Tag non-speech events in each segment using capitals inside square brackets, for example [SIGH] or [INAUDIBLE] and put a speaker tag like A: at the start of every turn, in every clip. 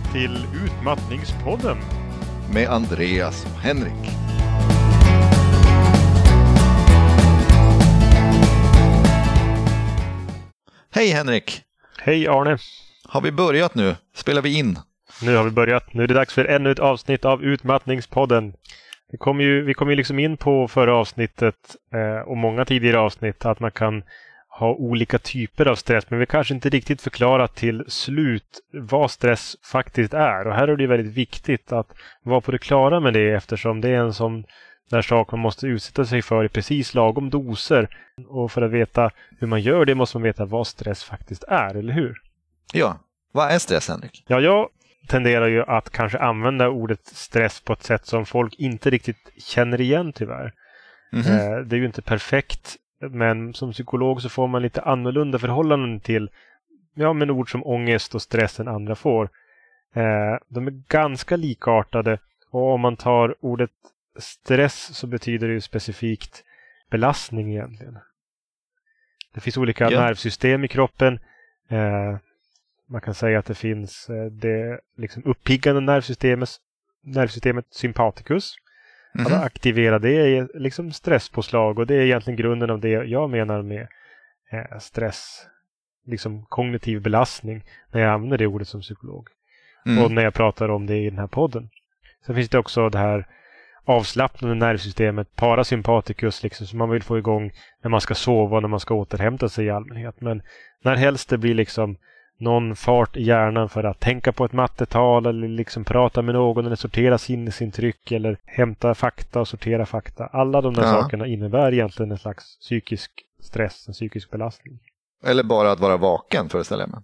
A: välkomna till Utmattningspodden.
B: Med Andreas och Henrik. Hej Henrik!
A: Hej Arne!
B: Har vi börjat nu? Spelar vi in?
A: Nu har vi börjat. Nu är det dags för ännu ett avsnitt av Utmattningspodden. Vi kom ju, vi kom ju liksom in på förra avsnittet eh, och många tidigare avsnitt att man kan ha olika typer av stress, men vi kanske inte riktigt förklarat till slut vad stress faktiskt är. Och här är det väldigt viktigt att vara på det klara med det eftersom det är en sån där sak man måste utsätta sig för i precis lagom doser. Och för att veta hur man gör det måste man veta vad stress faktiskt är, eller hur?
B: Ja, vad är stress Henrik?
A: Ja, jag tenderar ju att kanske använda ordet stress på ett sätt som folk inte riktigt känner igen tyvärr. Mm -hmm. Det är ju inte perfekt men som psykolog så får man lite annorlunda förhållanden till ja, men ord som ångest och stress än andra får. Eh, de är ganska likartade och om man tar ordet stress så betyder det ju specifikt belastning egentligen. Det finns olika yeah. nervsystem i kroppen. Eh, man kan säga att det finns eh, det liksom uppiggande nervsystemet, nervsystemet sympaticus Mm -hmm. Att aktivera det är liksom stresspåslag och det är egentligen grunden av det jag menar med eh, stress. Liksom kognitiv belastning när jag använder det ordet som psykolog. Mm. Och när jag pratar om det i den här podden. Sen finns det också det här avslappnande nervsystemet, parasympaticus, liksom, som man vill få igång när man ska sova och när man ska återhämta sig i allmänhet. Men när helst det blir liksom någon fart i hjärnan för att tänka på ett mattetal eller liksom prata med någon eller sortera sinnesintryck eller hämta fakta och sortera fakta. Alla de där ja. sakerna innebär egentligen en slags psykisk stress, en psykisk belastning.
B: Eller bara att vara vaken föreställer jag mig.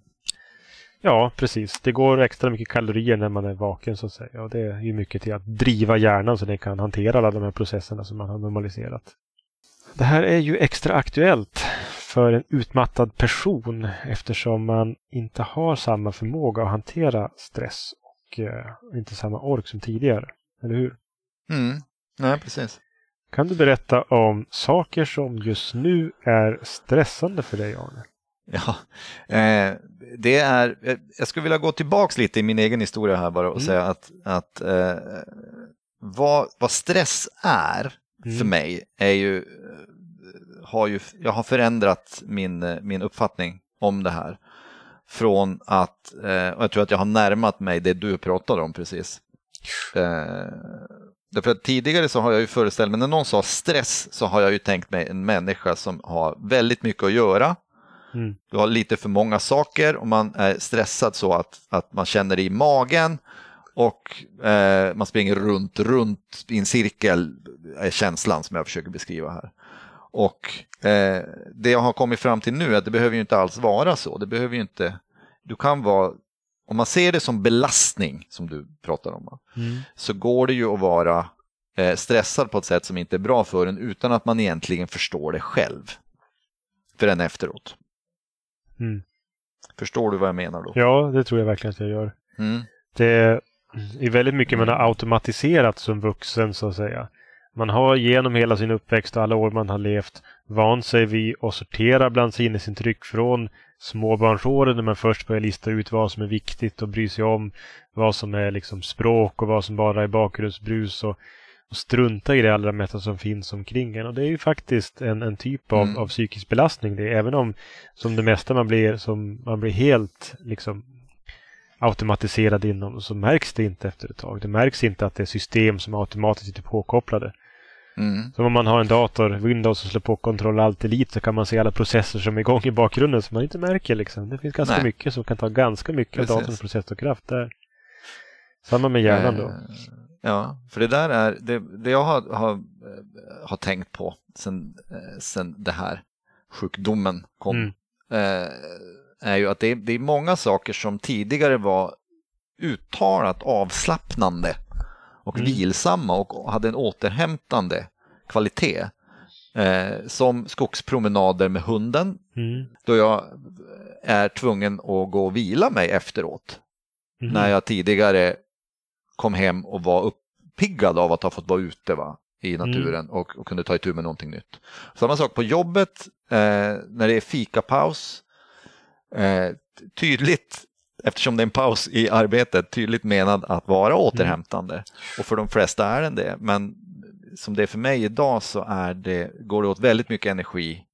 A: Ja, precis. Det går extra mycket kalorier när man är vaken så att säga. Och det är ju mycket till att driva hjärnan så den kan hantera alla de här processerna som man har normaliserat. Det här är ju extra aktuellt för en utmattad person eftersom man inte har samma förmåga att hantera stress och eh, inte samma ork som tidigare. Eller hur?
B: Mm. Nej, precis.
A: Kan du berätta om saker som just nu är stressande för dig, Arne?
B: Ja, eh, det är, eh, jag skulle vilja gå tillbaks lite i min egen historia här bara och mm. säga att, att eh, vad, vad stress är mm. för mig är ju har ju, jag har förändrat min, min uppfattning om det här. Från att, eh, och jag tror att jag har närmat mig det du pratade om precis. Eh, därför att tidigare så har jag ju föreställt mig, när någon sa stress så har jag ju tänkt mig en människa som har väldigt mycket att göra. Mm. Du har lite för många saker och man är stressad så att, att man känner det i magen och eh, man springer runt, runt i en cirkel är känslan som jag försöker beskriva här. Och eh, det jag har kommit fram till nu är att det behöver ju inte alls vara så. Det behöver ju inte, du kan vara, om man ser det som belastning som du pratar om, mm. så går det ju att vara eh, stressad på ett sätt som inte är bra för en utan att man egentligen förstår det själv. Förrän efteråt. Mm. Förstår du vad jag menar då?
A: Ja, det tror jag verkligen att jag gör. Mm. Det är väldigt mycket man har automatiserat som vuxen så att säga. Man har genom hela sin uppväxt och alla år man har levt vant sig vid att sortera bland sinnesintryck från småbarnsåren när man först börjar lista ut vad som är viktigt och bry sig om vad som är liksom språk och vad som bara är bakgrundsbrus och, och strunta i det allra mesta som finns omkring en. Och det är ju faktiskt en, en typ av, mm. av psykisk belastning det, även om som det mesta man blir, som man blir helt liksom automatiserad inom så märks det inte efter ett tag. Det märks inte att det är system som automatiskt sitter påkopplade. Mm. Som om man har en dator, Windows och slår på Ctrl Alt Delete så kan man se alla processer som är igång i bakgrunden som man inte märker. Liksom. Det finns ganska Nej. mycket som kan ta ganska mycket av datorns processorkraft där. Samma med hjärnan då. Eh,
B: ja, för det där är det, det jag har, har, har tänkt på sen, eh, sen det här sjukdomen kom. Mm. Eh, är ju att det det är många saker som tidigare var uttalat avslappnande och mm. vilsamma och hade en återhämtande kvalitet. Eh, som skogspromenader med hunden, mm. då jag är tvungen att gå och vila mig efteråt. Mm. När jag tidigare kom hem och var uppiggad av att ha fått vara ute va, i mm. naturen och, och, kunde ta itu med någonting nytt. Samma sak på jobbet, eh, när det är fikapaus. Eh, tydligt eftersom det är en paus i arbetet tydligt menad att vara mm. återhämtande. Och för de flesta är den det. Men som det är för mig idag så är det, går det åt väldigt mycket energi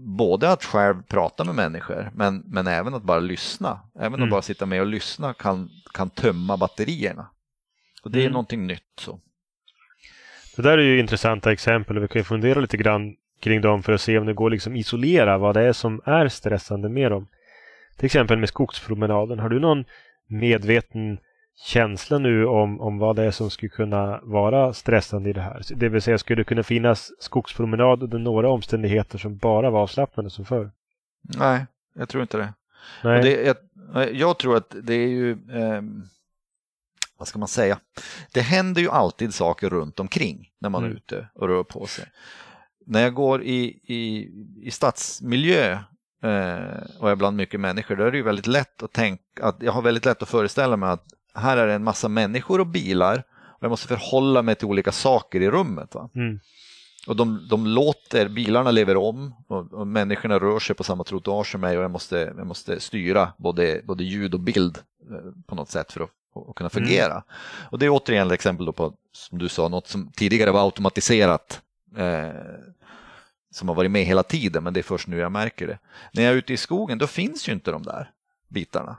B: både att själv prata med människor men, men även att bara lyssna. Även mm. att bara sitta med och lyssna kan, kan tömma batterierna. Och det är mm. någonting nytt. Så.
A: Det där är ju intressanta exempel och vi kan ju fundera lite grann kring dem för att se om det går liksom isolera vad det är som är stressande med dem. Till exempel med skogspromenaden. Har du någon medveten känsla nu om, om vad det är som skulle kunna vara stressande i det här? Det vill säga, skulle det kunna finnas skogspromenad under några omständigheter som bara var avslappnande som förr?
B: Nej, jag tror inte det. Nej. det jag, jag, tror att det är ju, eh, vad ska man säga, det händer ju alltid saker runt omkring när man mm. är ute och rör på sig. När jag går i, i, i stadsmiljö och är bland mycket människor, då är det ju väldigt lätt att tänka, att jag har väldigt lätt att föreställa mig att här är det en massa människor och bilar och jag måste förhålla mig till olika saker i rummet. Mm. Och de, de låter, bilarna lever om och, och, människorna rör sig på samma trottoar som mig och jag måste, jag måste styra både, både ljud och bild eh, på något sätt för att, att kunna fungera. Mm. Och det är återigen ett exempel på, som du sa, något som tidigare var automatiserat eh, som har varit med hela tiden men det är först nu jag märker det. När jag är ute i skogen då finns ju inte de där bitarna.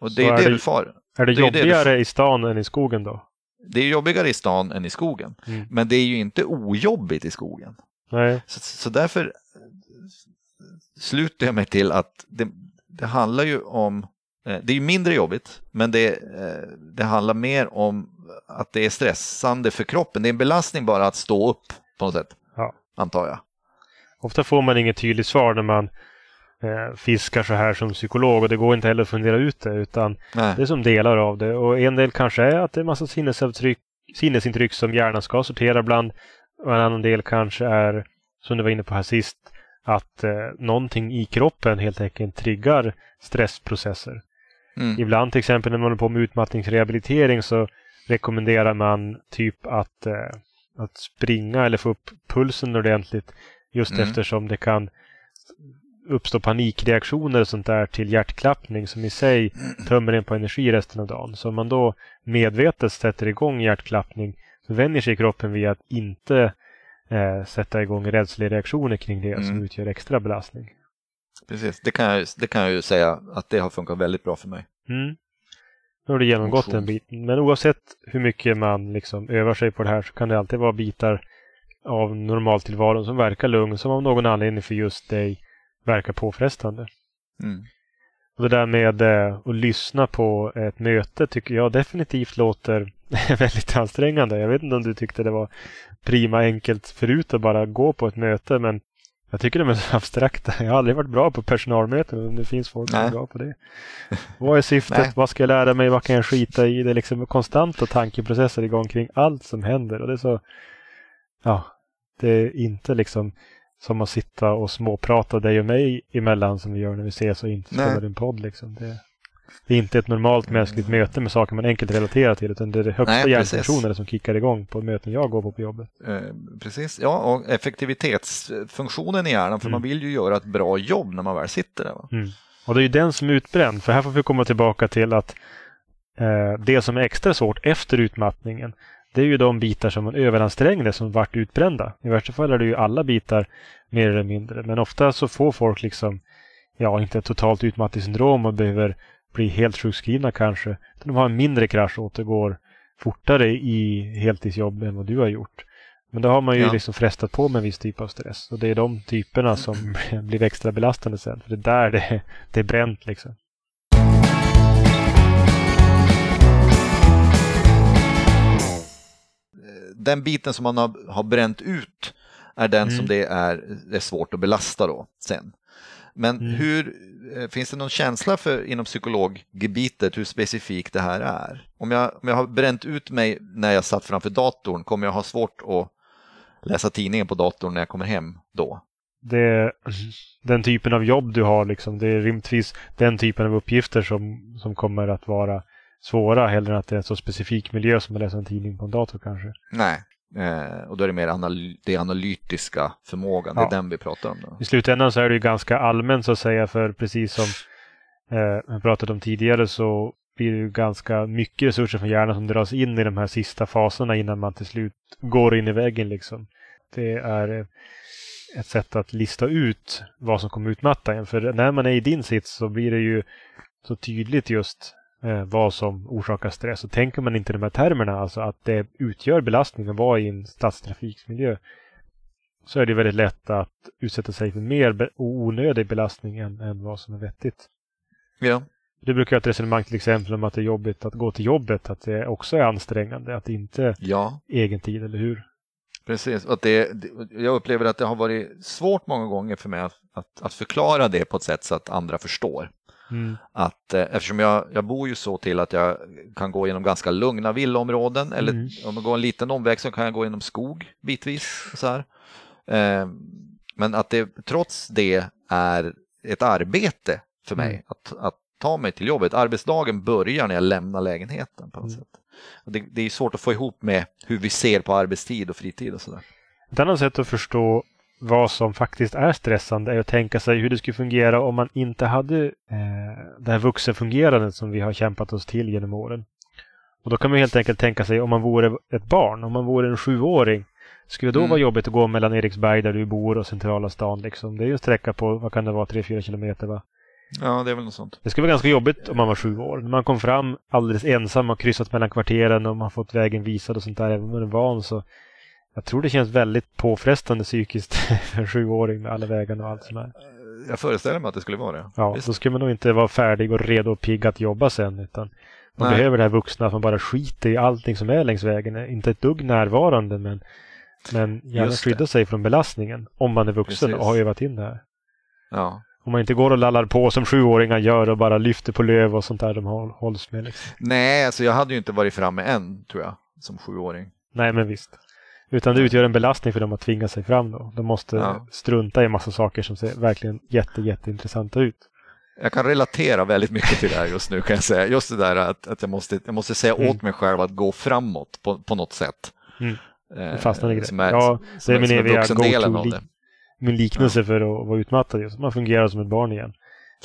B: Och det är, är det du far.
A: Är det, det jobbigare det i stan än i skogen då?
B: Det är jobbigare i stan än i skogen. Mm. Men det är ju inte ojobbigt i skogen.
A: Nej.
B: Så, så därför sluter jag mig till att det, det handlar ju om, eh, det är mindre jobbigt, men det, eh, det handlar mer om att det är stressande för kroppen. Det är en belastning bara att stå upp på något sätt. Antar jag.
A: Ofta får man inget tydligt svar när man eh, fiskar så här som psykolog och det går inte heller att fundera ut det utan Nej. det är som delar av det och en del kanske är att det är massa sinnesavtryck, sinnesintryck som hjärnan ska sortera bland och en annan del kanske är som du var inne på här sist att eh, någonting i kroppen helt enkelt triggar stressprocesser. Mm. Ibland till exempel när man håller på med utmattningsrehabilitering så rekommenderar man typ att, eh, att springa eller få upp pulsen ordentligt just mm. eftersom det kan uppstå panikreaktioner och sånt där till hjärtklappning som i sig tömmer en på energi resten av dagen. Så om man då medvetet sätter igång hjärtklappning så vänjer sig kroppen vid att inte eh, sätta igång rädslereaktioner kring det mm. som utgör extra belastning.
B: Precis, det kan, jag, det kan jag ju säga att det har funkat väldigt bra för mig.
A: Mm. Nu har du genomgått Motion. den biten. Men oavsett hur mycket man liksom övar sig på det här så kan det alltid vara bitar av normaltillvaron som verkar lugn som av någon anledning för just dig verkar påfrestande. Mm. Och det där med eh, att lyssna på ett möte tycker jag definitivt låter [LAUGHS] väldigt ansträngande. Jag vet inte om du tyckte det var prima enkelt förut att bara gå på ett möte men jag tycker de är så [LAUGHS] abstrakta. Jag har aldrig varit bra på personalmöten och det finns folk som är bra på det. Vad är syftet? Vad ska jag lära mig? Vad kan jag skita i? Det är liksom konstanta tankeprocesser igång kring allt som händer och det är så Ja, det är inte liksom som att sitta och småprata dig och mig emellan som vi gör när vi ses och inte spelar en podd. Liksom. Det, det, är inte ett normalt mänskligt möte med saker man enkelt relaterar till utan det är det högsta hjärnfunktionen som kickar igång på möten jag går på på jobbet.
B: Eh, precis, ja och effektivitetsfunktionen i hjärnan för mm. man vill ju göra ett bra jobb när man väl sitter där.
A: Mm. Och det är ju den som är utbränd för här får vi komma tillbaka till att eh, det som är extra svårt efter utmattningen det är ju de bitar som man överansträngde som vart utbrända. I värsta fall är det ju alla bitar mer eller mindre. Men ofta så får folk liksom, ja, inte ett totalt utmattningssyndrom och behöver bli helt sjukskrivna kanske. De har en mindre krasch och återgår fortare i heltidsjobb än vad du har gjort. Men då har man ju ja. liksom frestat på med en viss typ av stress. Och det är de typerna som [LAUGHS] blir extra belastande sen. För det är där det, [LAUGHS] det är bränt liksom.
B: den biten som man har, har bränt ut är den mm. som det är, är svårt att belasta då sen. Men mm. hur, eh, finns det någon känsla för inom psykologgebitet hur specifikt det här är? Om jag, om jag har bränt ut mig när jag satt framför datorn, kommer jag ha svårt att läsa tidningen på datorn när jag kommer hem då?
A: Det, den typen av jobb du har, liksom, det är rimligtvis den typen av uppgifter som, som kommer att vara svåra hellre än att det är en så specifik miljö som att läsa en tidning på en dator kanske.
B: Nej, eh, och då är det mer anal det analytiska förmågan, ja. det är den vi pratar om. Då.
A: I slutändan så är det ju ganska allmänt så att säga för precis som eh, jag pratat om tidigare så blir det ju ganska mycket resurser från hjärnan som dras in i de här sista faserna innan man till slut går in i väggen liksom. Det är ett sätt att lista ut vad som kommer utmatta en. För när man är i din sits så blir det ju så tydligt just eh, vad som orsakar stress. Och tänker man inte de här termerna, alltså att det utgör belastning att vara i en stadstrafiksmiljö, så är det väldigt lätt att utsätta sig för mer onödig belastning än, än vad som är vettigt.
B: Ja.
A: Du brukar ha ett resonemang till exempel om att det är jobbigt att gå till jobbet, att det också är ansträngande, att det inte är
B: ja.
A: egen tid, eller hur?
B: Precis, och det, jag upplever att det har varit svårt många gånger för mig att, att, att förklara det på ett sätt så att andra förstår. Mm. Att, eh, eftersom jag, jag bor ju så till att jag kan gå genom ganska lugna villaområden eller mm. om jag går en liten omväg så kan jag gå genom skog bitvis. Så här. Eh, men att det trots det är ett arbete för mig mm. att, att ta mig till jobbet. Arbetsdagen börjar när jag lämnar lägenheten på något mm. sätt. Det, det är svårt att få ihop med hur vi ser på arbetstid och fritid och sådär.
A: Ett annat sätt att förstå vad som faktiskt är stressande är att tänka sig hur det skulle fungera om man inte hade eh, det här vuxenfungerandet som vi har kämpat oss till genom åren. Och då kan man helt enkelt tänka sig om man vore ett barn, om man vore en sjuåring. Skulle det då mm. vara jobbigt att gå mellan Eriksberg där du bor och centrala stan liksom? Det är ju en sträcka på, vad kan det vara, 3-4 kilometer va?
B: Ja, det är väl något sånt.
A: Det skulle vara ganska jobbigt om man var sju år. När man kom fram alldeles ensam och kryssat mellan kvarteren och man fått vägen visad och sånt där, även om man är van så jag tror det känns väldigt påfrestande psykiskt [LAUGHS] för en sjuåring med alla vägarna och allt sånt där.
B: Jag föreställer mig att det skulle vara det.
A: Ja, Visst. då skulle man nog inte vara färdig och redo och pigg att jobba sen utan man Nej. behöver det här vuxna som bara skiter i allting som är längs vägen. Inte ett dugg närvarande men, men gärna skydda sig från belastningen om man är vuxen Precis. och har övat in det här.
B: Ja.
A: Om man inte går och lallar på som sjuåringar gör och bara lyfter på löv och sånt där de hålls med. Liksom.
B: Nej, alltså jag hade ju inte varit framme än tror jag som sjuåring.
A: Nej, men visst. Utan det utgör en belastning för dem att tvinga sig fram då. De måste ja. strunta i massa saker som ser verkligen jätte, jätteintressanta ut.
B: Jag kan relatera väldigt mycket till det här just nu kan jag säga. Just det där att, att jag, måste, jag måste säga mm. åt mig själv att gå framåt på, på något sätt.
A: Mm. Eh, fastnar i det. ja, det är min eviga go-to min liknelse ja. för att vara utmattad. Just. Man fungerar som ett barn igen.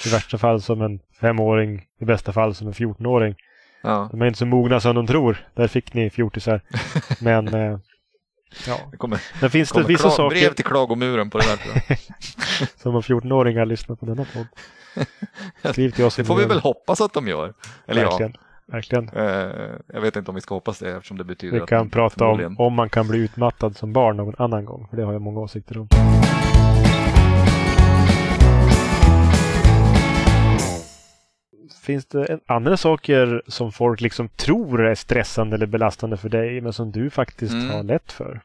A: I värsta fall som en femåring, i bästa fall som en fjortonåring. Ja. De är inte så mogna som de tror. Där fick ni fjortisar. [LAUGHS] Men eh, ja.
B: Det kommer,
A: det finns det vissa saker...
B: brev till klagomuren på det där. [LAUGHS]
A: som om 14-åringar lyssnar på denna podd. [LAUGHS] Skriv till oss.
B: Det får vi väl hoppas att de gör. Eller
A: Verkligen. Ja. Verkligen.
B: Eh, jag vet inte om vi ska hoppas det eftersom det betyder
A: Vi kan prata om om man kan bli utmattad som barn någon annan gång. För det har jag många åsikter om. Finns det andra saker som folk liksom tror är stressande eller belastande för dig men som du faktiskt mm. har lätt för?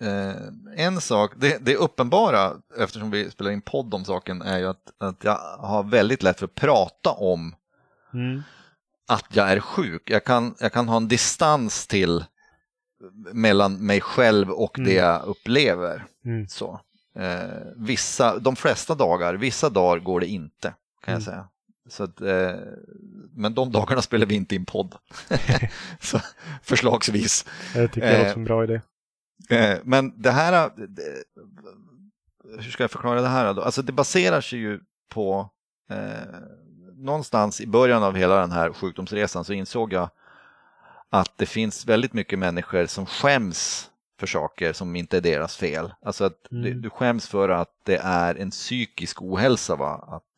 B: Eh, en sak, det, det uppenbara eftersom vi spelar in podd om saken är ju att, att jag har väldigt lätt för att prata om mm. att jag är sjuk. Jag kan, jag kan ha en distans till mellan mig själv och mm. det jag upplever. Mm. Så. Eh, vissa, de flesta dagar, vissa dagar går det inte kan jag mm. säga. Så att, eh, men de dagarna spelar vi inte in podd. [LAUGHS] [LAUGHS] så, förslagsvis.
A: Jag tycker det låter som en bra idé.
B: Eh, men det här, eh, hur ska jag förklara det här då? Alltså det baserar sig ju på eh, någonstans i början av hela den här sjukdomsresan så insåg jag att det finns väldigt mycket människor som skäms för saker som inte är deras fel. Alltså att mm. du, du skäms för att det är en psykisk ohälsa, va? Att, eh,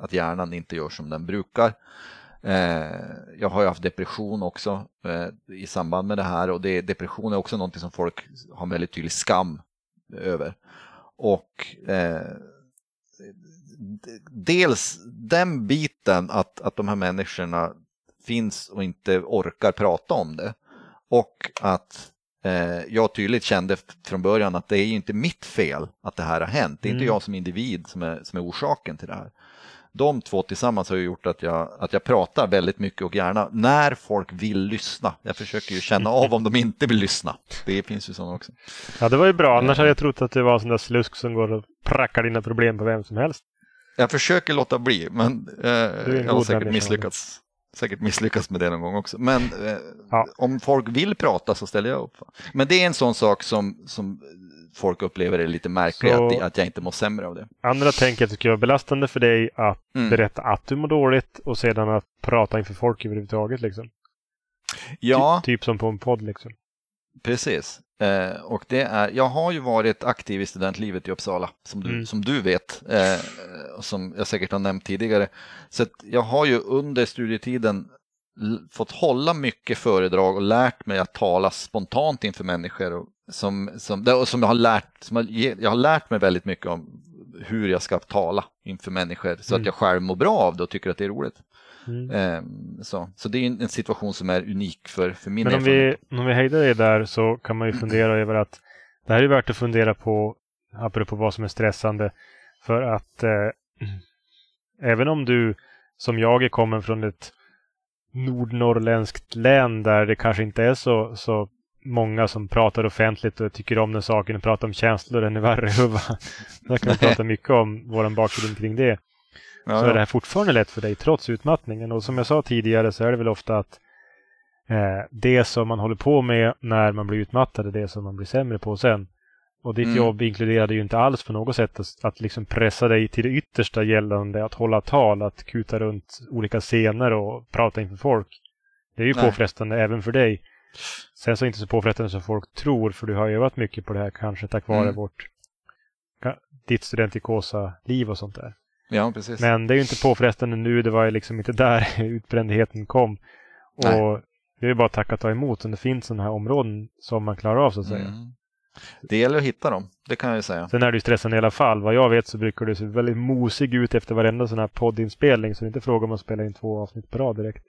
B: att hjärnan inte gör som den brukar. Eh, jag har ju haft depression också eh, i samband med det här och det, depression är också någonting som folk har en väldigt tydlig skam över. Och eh, dels den biten att, att de här människorna finns och inte orkar prata om det. Och att eh, jag tydligt kände från början att det är ju inte mitt fel att det här har hänt. Det är mm. inte jag som individ som är, som är orsaken till det här. De två tillsammans har gjort att jag, att jag pratar väldigt mycket och gärna när folk vill lyssna. Jag försöker ju känna av om de inte vill lyssna. Det finns ju sådana också.
A: Ja, det var ju bra. Annars hade jag trott att det var en sån där slusk som går och prackar dina problem på vem som helst.
B: Jag försöker låta bli, men eh, jag har säkert misslyckats. Säkert misslyckats med det någon gång också. Men eh, ja. om folk vill prata så ställer jag upp. Men det är en sån sak som, som folk upplever det lite märkligt att, att jag inte mår sämre av det.
A: Andra tänker att det skulle vara belastande för dig att
B: Mm.
A: berätta att du mår dåligt och sedan att prata inför folk överhuvudtaget. Liksom.
B: Ja,
A: Ty, typ som på en podd. Liksom.
B: precis. Eh, och det är, jag har ju varit aktiv i studentlivet i Uppsala, som du,
A: Mm.
B: som du vet, eh, som jag säkert har nämnt tidigare. Så jag har ju under studietiden fått hålla mycket föredrag och lärt mig att tala spontant inför människor. Och som, som, som jag, har lärt, som jag, jag har lärt mig väldigt mycket om hur jag ska tala inför människor så
A: Mm.
B: att jag själv mår bra av det och tycker att det är roligt.
A: Mm.
B: Eh, så så det är en en situation som är unik för, för min
A: Men om vi, om vi hejdar dig där så kan man ju fundera över att det här är värt att fundera på apropå vad som är stressande. För att eh, [CLEARS THROAT] även om du som jag kommer från ett nordnorrländskt län där det kanske inte är så, så många som pratar offentligt och tycker om den saken och pratar om känslor än i Värrehuvud. Där kan vi prata mycket om vår bakgrund kring det
B: Ja,
A: så är det här fortfarande lätt för dig trots utmattningen. Och som jag sa tidigare så är det väl ofta att eh, det som man håller på med när man blir utmattad är det som man blir sämre på sen. Och ditt
B: Mm.
A: jobb inkluderade ju inte alls på något sätt att, att liksom pressa dig till det yttersta gällande att hålla tal, att kuta runt olika scener och prata inför folk. Det är ju
B: Nej.
A: påfrestande även för dig. Sen så inte så påfrestande som folk tror, för du har övat mycket på det här kanske tack vare
B: Mm.
A: vårt, ditt studentikosa-liv och sånt där.
B: ja, precis.
A: Men det är ju inte påfrestande nu. Det var ju liksom inte där [LAUGHS] utbrändheten kom.
B: Nej.
A: Och det är ju bara att tacka och ta emot. Men det finns sådana här områden som man klarar av så att säga.
B: Mm. Det gäller att hitta dem, det kan jag ju säga.
A: Sen är det ju stressande i alla fall. Vad jag vet så brukar du se väldigt mosig ut efter varenda sån här poddinspelning. Så det är inte fråga om att spela in två avsnitt på rad direkt.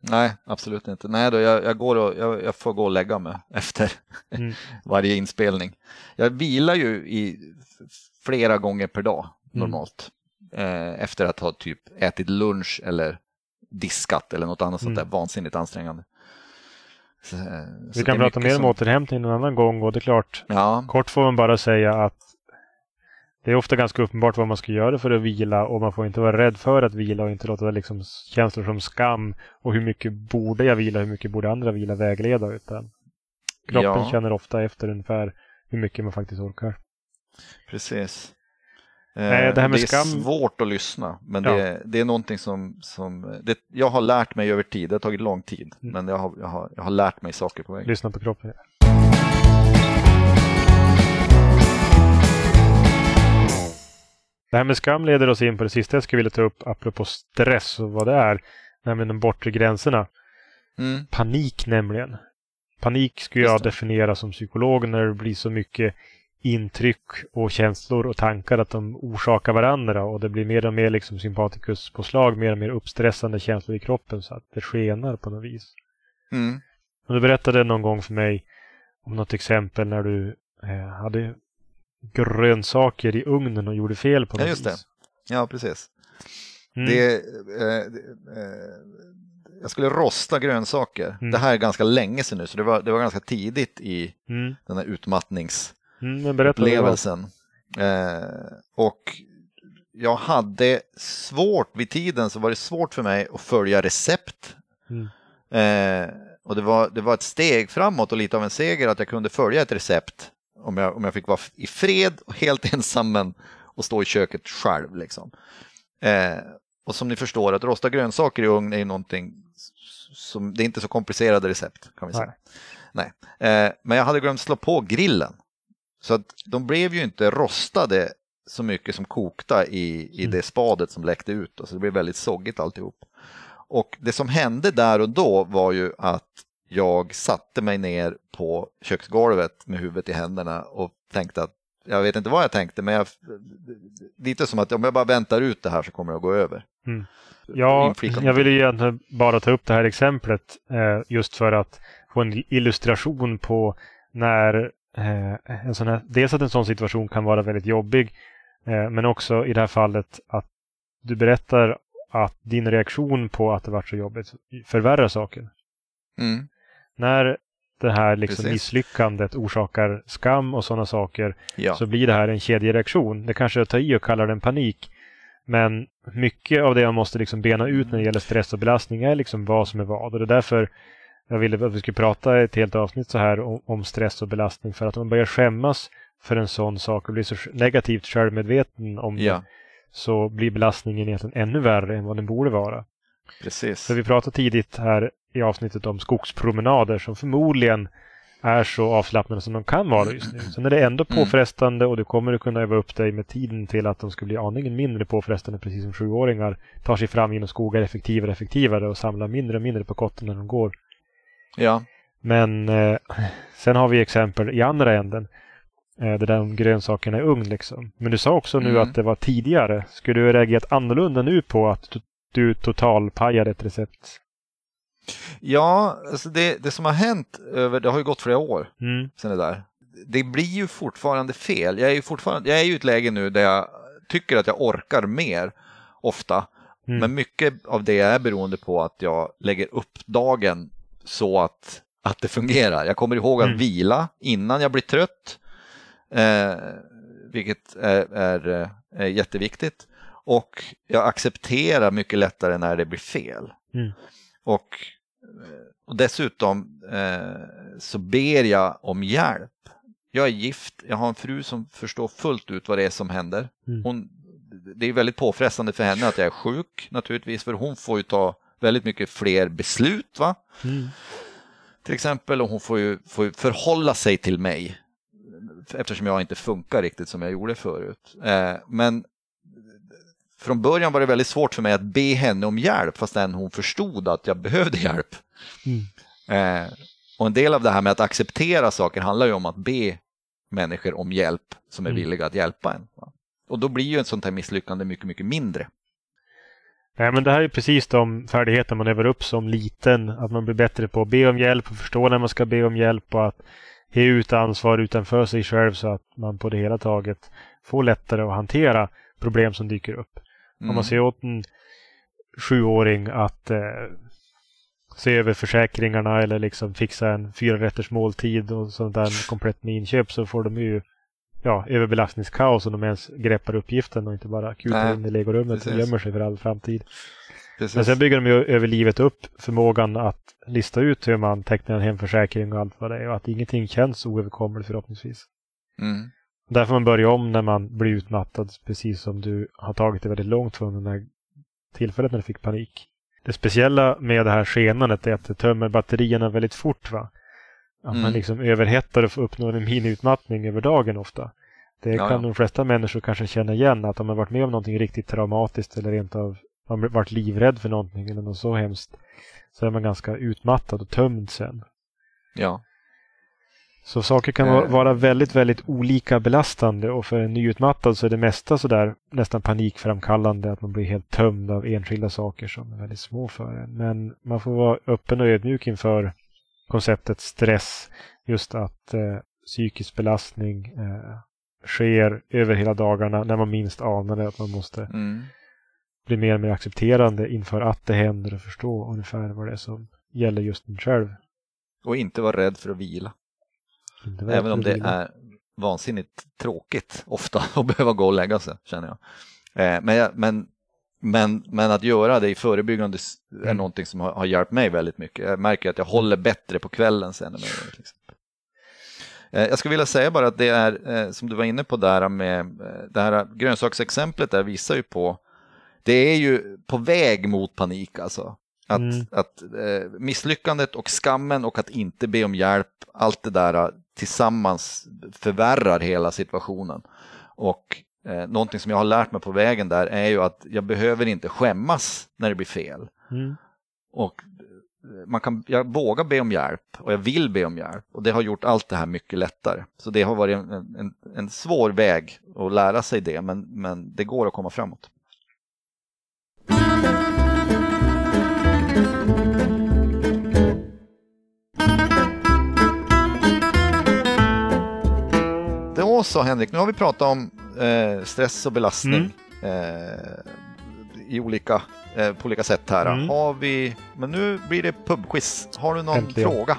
B: Nej, absolut inte. Nej, då, jag, jag, går och, jag, jag får gå och lägga mig [LAUGHS] efter
A: Mm. [LAUGHS]
B: varje inspelning. Jag vilar ju i flera gånger per dag
A: Mm.
B: normalt. Eh, efter att ha typ ätit lunch eller diskat eller något annat sånt
A: Mm.
B: där vansinnigt ansträngande. Så, eh, så
A: Vi kan prata mer om
B: som-
A: återhämtning någon annan gång. Och det är klart,
B: Ja,
A: kort får man bara säga att det är ofta ganska uppenbart vad man ska göra för att vila och man får inte vara rädd för att vila och inte låta liksom känslor som skam och hur mycket borde jag vila, hur mycket borde andra vila vägleda utan kroppen
B: Ja.
A: känner ofta efter ungefär hur mycket man faktiskt orkar.
B: precis.
A: Nej,
B: Eh,
A: det här med
B: är
A: skam-
B: svårt att lyssna, men
A: Ja.
B: det, det är någonting som, som det, jag har lärt mig över tid. Det har tagit lång tid,
A: Mm.
B: men jag har, jag, har, jag har lärt mig saker på vägen.
A: Lyssna på kroppen. Det här med skam leder oss in på det sista jag skulle vilja ta upp apropå stress och vad det är. Nämligen de bortre gränserna.
B: Mm.
A: Panik nämligen. Panik skulle jag
B: det.
A: definiera som psykolog när det blir så mycket intryck och känslor och tankar att de orsakar varandra och det blir mer och mer liksom sympatikuspåslag, mer och mer uppstressande känslor i kroppen så att det skenar på något vis.
B: Mm.
A: Du berättade någon gång för mig om något exempel när du eh, hade grönsaker i ugnen och gjorde fel på
B: Ja,
A: något
B: just det.
A: vis.
B: Ja, precis.
A: Mm.
B: Det, eh, det, eh, jag skulle rosta grönsaker.
A: Mm.
B: Det här är ganska länge sedan nu, så det var, det var ganska tidigt i
A: Mm.
B: den här utmattningsupplevelsen.
A: Mm, var.
B: Eh, och jag hade svårt, vid tiden så var det svårt för mig att följa recept.
A: Mm.
B: Eh, och det var, det var ett steg framåt och lite av en seger att jag kunde följa ett recept om jag, om jag fick vara i fred och helt [LAUGHS] ensam men, och stå i köket själv. Liksom. Eh, och som ni förstår, att rosta grönsaker i ugn är ju någonting som, det är inte så komplicerade recept kan vi säga. Nej. Eh, men jag hade glömt slå på grillen. Så att de blev ju inte rostade så mycket som kokta i, i
A: Mm.
B: det spadet som läckte ut. Och så det blev väldigt soggigt alltihop. Och det som hände där och då var ju att jag satte mig ner på köksgolvet med huvudet i händerna och tänkte att jag vet inte vad jag tänkte men jag, lite som att om jag bara väntar ut det här så kommer det att gå över.
A: Mm. Ja, jag ville ju egentligen bara ta upp det här exemplet eh, just för att få en illustration på när eh, en sån här, dels att en sån situation kan vara väldigt jobbig, eh, men också i det här fallet att du berättar att din reaktion på att det var så jobbigt förvärrar saken.
B: Mm.
A: När det här liksom
B: Precis.
A: misslyckandet orsakar skam och sådana saker
B: Ja.
A: så blir det här en kedjereaktion. Det kanske är att ta i och kalla den panik. Men mycket av det man måste liksom bena ut när det gäller stress och belastning är liksom vad som är vad. Och det är därför jag ville att vi skulle prata ett helt avsnitt så här om, om stress och belastning. För att om man börjar skämmas för en sån sak och blir så negativt självmedveten om ja. det så blir belastningen egentligen ännu värre än vad den borde vara.
B: Precis.
A: För vi pratade tidigt här i avsnittet om skogspromenader som förmodligen är så avslappnade som de kan vara just nu. Sen är det ändå mm. påfrestande och du kommer att kunna öva upp dig med tiden till att de ska bli aningen mindre påfrestande precis som sjuåringar tar sig fram genom skogar effektivare och effektivare och samlar mindre och mindre på kotten när de går.
B: Ja.
A: Men eh, sen har vi exempel i andra änden. Eh, där om grönsakerna är ugn liksom. Men du sa också nu mm. att det var tidigare. Skulle du reagerat annorlunda nu på att du, du totalpajade ett recept?
B: Ja, alltså det, det som har hänt över, det har ju gått flera år
A: mm.
B: sedan det där. Det blir ju fortfarande fel. Jag är ju fortfarande, jag är ju i ett läge nu där jag tycker att jag orkar mer ofta. Mm. Men mycket av det är beroende på att jag lägger upp dagen så att, att det fungerar. Jag kommer ihåg att mm. vila innan jag blir trött, eh, vilket är, är, är, jätteviktigt. Och jag accepterar mycket lättare när det blir fel.
A: Mm.
B: Och och dessutom eh, så ber jag om hjälp. Jag är gift, jag har en fru som förstår fullt ut vad det är som händer. Mm. Hon, det är väldigt påfrestande för henne att jag är sjuk naturligtvis, för hon får ju ta väldigt mycket fler beslut. va?
A: Mm.
B: Till exempel, och hon får ju, får ju förhålla sig till mig eftersom jag inte funkar riktigt som jag gjorde förut. Eh, men från början var det väldigt svårt för mig att be henne om hjälp fastän hon förstod att jag behövde hjälp.
A: Mm.
B: Eh, och en del av det här med att acceptera saker handlar ju om att be människor om hjälp som är mm. villiga att hjälpa en. Va? Och då blir ju ett sånt här misslyckande mycket, mycket mindre.
A: Nej, men det här är precis de färdigheter man övar upp som liten. Att man blir bättre på att be om hjälp och förstå när man ska be om hjälp och att ge ut ansvar utanför sig själv så att man på det hela taget får lättare att hantera problem som dyker upp. Mm. Om man mm. ser åt en sjuåring att eh, se över försäkringarna eller liksom fixa en fyra rätters måltid och sånt där komplett med inköp så får de ju ja, överbelastningskaos om de ens greppar uppgiften och inte bara kutar in i legorummet och gömmer sig för all framtid. Precis. Men sen bygger de ju över livet upp förmågan att lista ut hur man tecknar en hemförsäkring och allt vad det är och att ingenting känns oöverkomligt förhoppningsvis.
B: Mm.
A: Där får man börja om när man blir utmattad, precis som du har tagit det väldigt långt från det där tillfället när du fick panik. Det speciella med det här skenandet är att det tömmer batterierna väldigt fort. Va? Att mm. man liksom överhettar och uppnår en miniutmattning över dagen ofta. Det ja, kan ja. de flesta människor kanske känna igen, att om man varit med om någonting riktigt traumatiskt eller rent av man varit livrädd för någonting eller något så hemskt så är man ganska utmattad och tömd sen.
B: Ja.
A: Så saker kan eh. vara väldigt, väldigt olika belastande och för en nyutmattad så är det mesta sådär nästan panikframkallande att man blir helt tömd av enskilda saker som är väldigt små för en. Men man får vara öppen och ödmjuk inför konceptet stress. Just att eh, psykisk belastning eh, sker över hela dagarna när man minst anar det. Att man måste
B: mm.
A: bli mer och mer accepterande inför att det händer och förstå ungefär vad det är som gäller just en själv.
B: Och inte vara rädd för att vila. Även om det är vansinnigt tråkigt ofta [LAUGHS] att behöva gå och lägga sig, känner jag. Eh, men, men, men, men att göra det i förebyggande är mm. någonting som har, har hjälpt mig väldigt mycket. Jag märker att jag håller bättre på kvällen sen. Än till exempel. Eh, jag skulle vilja säga bara att det är, eh, som du var inne på där med det här grönsaksexemplet där visar ju på, det är ju på väg mot panik alltså. Att, mm. att eh, misslyckandet och skammen och att inte be om hjälp, allt det där eh, tillsammans förvärrar hela situationen. Och eh, någonting som jag har lärt mig på vägen där är ju att jag behöver inte skämmas när det blir fel.
A: Mm.
B: Och eh, man kan, jag vågar be om hjälp och jag vill be om hjälp och det har gjort allt det här mycket lättare. Så det har varit en, en, en svår väg att lära sig det men, men det går att komma framåt. Då så Henrik, nu har vi pratat om eh, stress och belastning mm. eh, i olika, eh, på olika sätt här. Mm. Har vi, men nu blir det pubquiz. Har du någon Äntligen. fråga?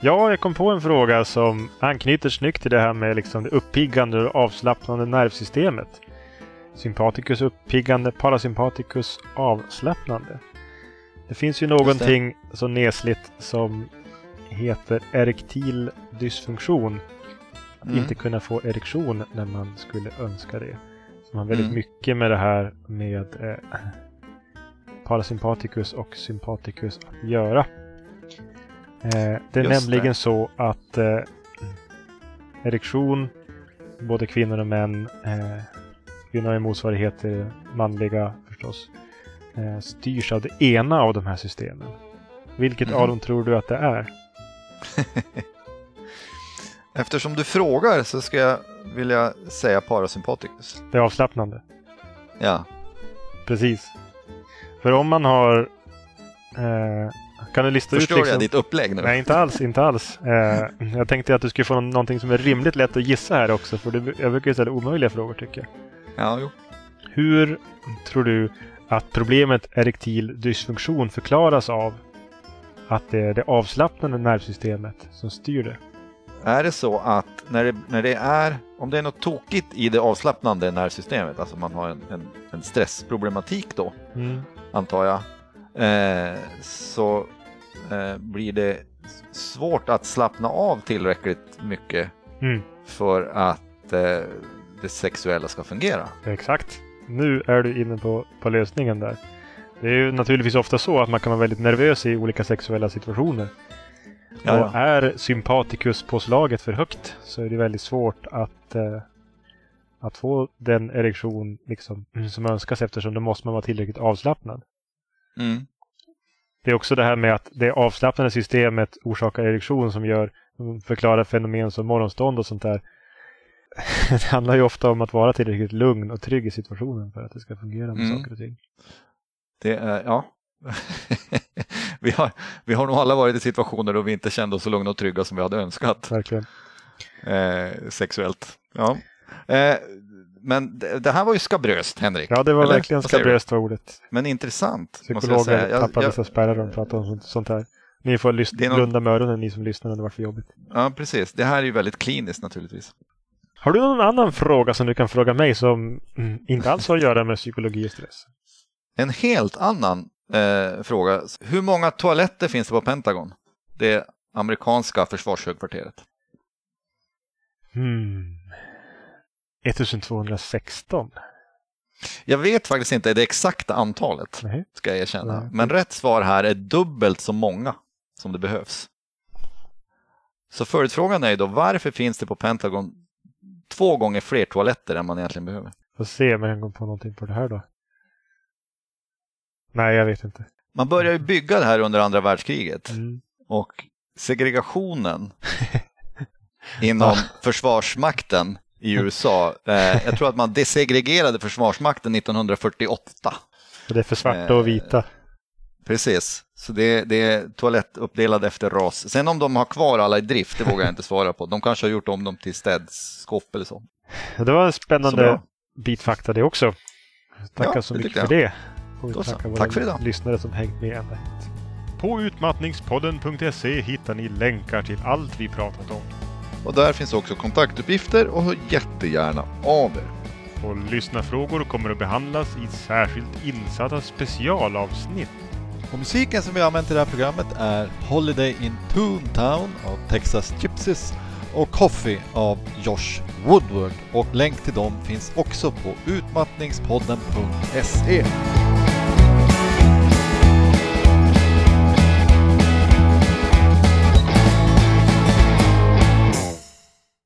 A: Ja, jag kom på en fråga som anknyter snyggt till det här med liksom det uppiggande och avslappnande nervsystemet. Sympaticus uppiggande, parasympaticus avslappnande. Det finns ju någonting så nesligt som heter erektil dysfunktion mm. inte kunna få erektion när man skulle önska det. Som har väldigt mm. mycket med det här med eh, parasympaticus och sympaticus att göra. Eh, det är Just nämligen det. så att eh, erektion, både kvinnor och män, eh, kvinnor är motsvarighet till manliga förstås, eh, styrs av det ena av de här systemen. Vilket mm. av dem tror du att det är? [LAUGHS]
B: Eftersom du frågar så ska jag vilja säga parasympaticus.
A: Det är avslappnande.
B: Ja.
A: Precis. För om man har... Eh, kan du lista
B: Förstår
A: ut...
B: Förstår liksom... jag ditt upplägg nu?
A: Nej, inte alls. Inte alls. Eh, jag tänkte att du skulle få någonting som är rimligt lätt att gissa här också. För du, jag brukar ställa omöjliga frågor tycker jag.
B: Ja, jo.
A: Hur tror du att problemet erektil dysfunktion förklaras av att det är det avslappnande nervsystemet som styr det?
B: Är det så att när det, när det är, om det är något tokigt i det avslappnande nervsystemet, alltså man har en, en, en stressproblematik då, mm. antar jag, eh, så eh, blir det svårt att slappna av tillräckligt mycket mm. för att eh, det sexuella ska fungera.
A: Exakt. Nu är du inne på, på lösningen där. Det är ju naturligtvis ofta så att man kan vara väldigt nervös i olika sexuella situationer. Ja, och är sympatikuspåslaget för högt så är det väldigt svårt att, eh, att få den erektion liksom, som önskas eftersom då måste man vara tillräckligt avslappnad. Mm. Det är också det här med att det avslappnade systemet orsakar erektion som gör förklarar fenomen som morgonstånd och sånt där. [LAUGHS] det handlar ju ofta om att vara tillräckligt lugn och trygg i situationen för att det ska fungera med mm. saker och ting.
B: Det är, ja. [LAUGHS] vi, har, vi har nog alla varit i situationer då vi inte kände oss så lugna och trygga som vi hade önskat. Eh, sexuellt. Ja. Eh, men det, det, här var ju skabröst, Henrik.
A: Ja, det var Eller? verkligen skabröst var ordet.
B: Men intressant.
A: Psykologer jag tappade jag, spärrar om pratar om sånt här. Ni får lyssna, någon... blunda med öronen, ni som lyssnar, det var för jobbigt.
B: Ja, precis. Det här är ju väldigt kliniskt naturligtvis.
A: Har du någon annan fråga som du kan fråga mig som mm, inte alls har att göra med psykologi och stress?
B: En helt annan eh, fråga. Hur många toaletter finns det på Pentagon? Det amerikanska försvarshögkvarteret.
A: Hmm. 1216.
B: Jag vet faktiskt inte det exakta antalet, Nej. ska jag erkänna. Nej. Men rätt svar här är dubbelt så många som det behövs. Så följdfrågan är då varför finns det på Pentagon två gånger fler toaletter än man egentligen behöver?
A: Får se om jag kan gå på någonting på det här då. Nej, jag vet inte.
B: Man började ju bygga det här under andra världskriget mm. och segregationen [LAUGHS] inom försvarsmakten i USA. Eh, jag tror att man desegregerade försvarsmakten 1948.
A: Så det är för svarta och vita. Eh,
B: precis, så det, det är toalettuppdelad efter ras. Sen om de har kvar alla i drift, det vågar jag inte svara på. De kanske har gjort om dem till städskåp eller så.
A: Det var en spännande bitfakta det också. Tackar ja, så mycket för det.
B: Och tacka Tack för idag.
A: lyssnare som hängt med ända hit. På utmattningspodden.se hittar ni länkar till allt vi pratat om.
B: Och där finns också kontaktuppgifter och hör jättegärna av er.
A: Och lyssnarfrågor kommer att behandlas i särskilt insatta specialavsnitt.
B: Och musiken som vi använt i det här programmet är Holiday in Toontown av Texas Gypsies och Coffee av Josh Woodward. Och länk till dem finns också på utmattningspodden.se.